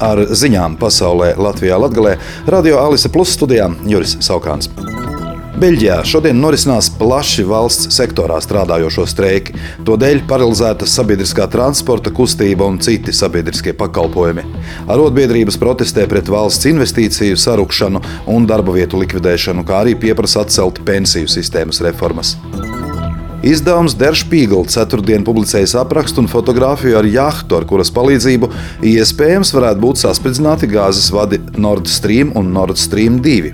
ar ziņām pasaulē, Latvijā, Latvijā, Radio Alise Plus studijā Juris Saukāns. Beļģijā šodien norisinās plaši valsts sektorā strādājošo streiki. Tādēļ paralizēta sabiedriskā transporta kustība un citi sabiedriskie pakalpojumi. Arotbiedrības protestē pret valsts investīciju sarukšanu un darba vietu likvidēšanu, kā arī pieprasa atcelt pensiju sistēmas reformas. Izdevums Der Spiegel ceturtdien publicējis aprakstu un fotografiju ar jahtu, ar kuras palīdzību iespējams varētu būt saspridzināti gāzes vadi Nord Stream un Nord Stream 2.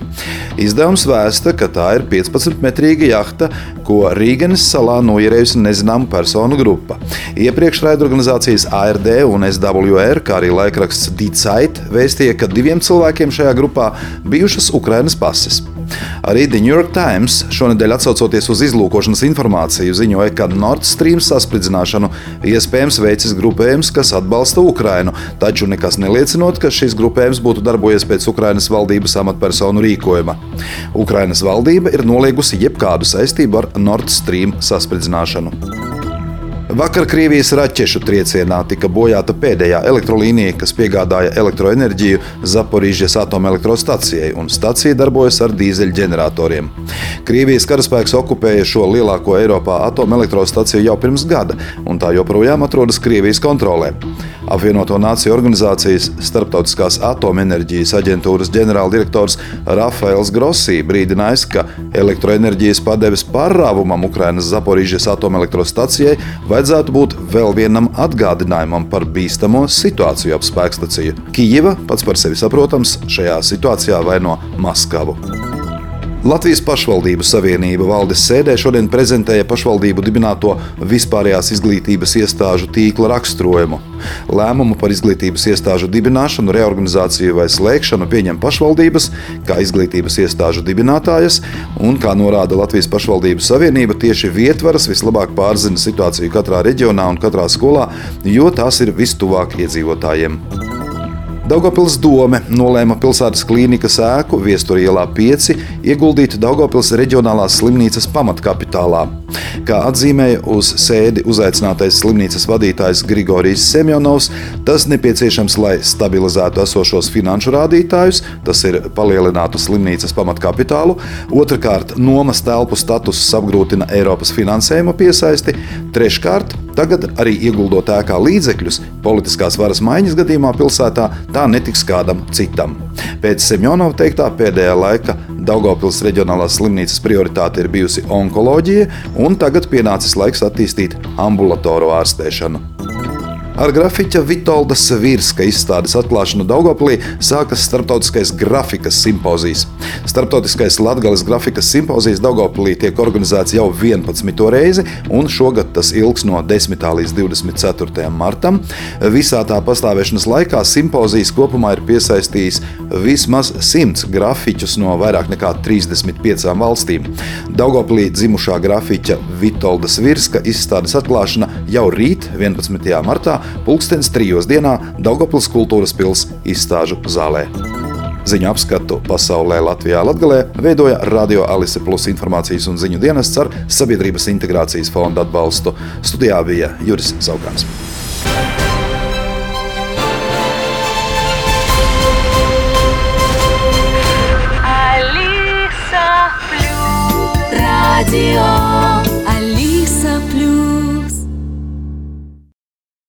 Izdevums vēsta, ka tā ir 15-metrīga jahta, ko Rīgenes salā noierējusi nezināma personu grupa. Iepriekš raidorganizācijas ARD un SWR, kā arī laikraksts Zeit, vēstīja, ka diviem cilvēkiem šajā grupā bijušas Ukrainas pases. Arī The New York Times šonadēļ atsaucoties uz izlūkošanas informāciju ziņoja, ka Nord Stream saspridzināšanu iespējams veicis grupējums, kas atbalsta Ukrainu, taču nekas neliecinot, ka šis grupējums būtu darbojies pēc Ukrainas valdības amatpersonu rīkojuma. Ukrainas valdība ir noliegusi jebkādu saistību ar Nord Stream saspridzināšanu. Vakar Krievijas raķešu triecienā tika bojāta pēdējā elektrolīnija, kas piegādāja elektroenerģiju Zaporīžas atomelektrostacijai, un stacija darbojas ar dīzeļģeneratoriem. Krievijas karaspēks okupēja šo lielāko Eiropā atomelektrostaciju jau pirms gada, un tā joprojām atrodas Krievijas kontrolē. Apvienoto Nāciju organizācijas Starptautiskās atomenerģijas aģentūras ģenerāldirektors Rafaels Grosī brīdinājis, ka elektroenerģijas padeves pārrāvumam Ukrainas Zaporīžas atomelektrostacijai vajadzētu būt vēl vienam atgādinājumam par bīstamo situāciju ap spēkstaciju. Kijava pats par sevi saprotams šajā situācijā vaino Maskavu. Latvijas pašvaldību savienība valdes sēdē šodien prezentēja pašvaldību dibināto vispārējās izglītības iestāžu tīkla raksturojumu. Lēmumu par izglītības iestāžu dibināšanu, reorganizāciju vai slēgšanu pieņem pašvaldības, kā izglītības iestāžu dibinātājas, un, kā norāda Latvijas pašvaldību savienība, tieši vietvaras vislabāk pārzina situāciju katrā reģionā un katrā skolā, jo tās ir vistuvāk iedzīvotājiem. Daugopils dome nolēma pilsētas klīnikas ēku Viestura ielā 5 ieguldīt Daugopils reģionālās slimnīcas pamatkapitālā. Kā atzīmēja uz sēdi uzaicinātais slimnīcas vadītājs Grigorijs Semjonovs, tas nepieciešams, lai stabilizētu esošos finanšu rādītājus, tas ir palielinātu slimnīcas pamatkapitālu, otrkārt, nomas telpu statusus apgrūtina Eiropas finansējuma piesaisti, treškārt, Tagad arī ieguldot ēkā līdzekļus, politiskās varas maiņas gadījumā pilsētā tā netiks kādam citam. Pēc Semjonova teiktā pēdējā laika Daugopils reģionālās slimnīcas prioritāte ir bijusi onkoloģija, un tagad pienācis laiks attīstīt ambulatoru ārstēšanu. Ar grafiķa Vitolda Savirska izstādes atklāšanu Daugoplī sākas starptautiskais grafikas simpozijas. Starptautiskais Latgales grafikas simpozijas Daugoplī tiek organizēts jau 11. reizi, un šogad tas ilgs no 10. līdz 24. martam. Visā tā pastāvēšanas laikā simpozijas kopumā ir piesaistījis vismaz 100 grafiķus no vairāk nekā 35 valstīm. Daugoplī dzimušā grafiķa Vitolda Savirska izstādes atklāšana jau rīt, 11. martā, pulkstenis trijos dienā Daugopils kultūras pils izstāžu zālē. Ziņu apskatu pasaulē Latvijā Latgalē veidoja Radio Alise Plus informācijas un ziņu dienests ar Sabiedrības integrācijas fonda atbalstu. Studijā bija Juris Zaukāns. Radio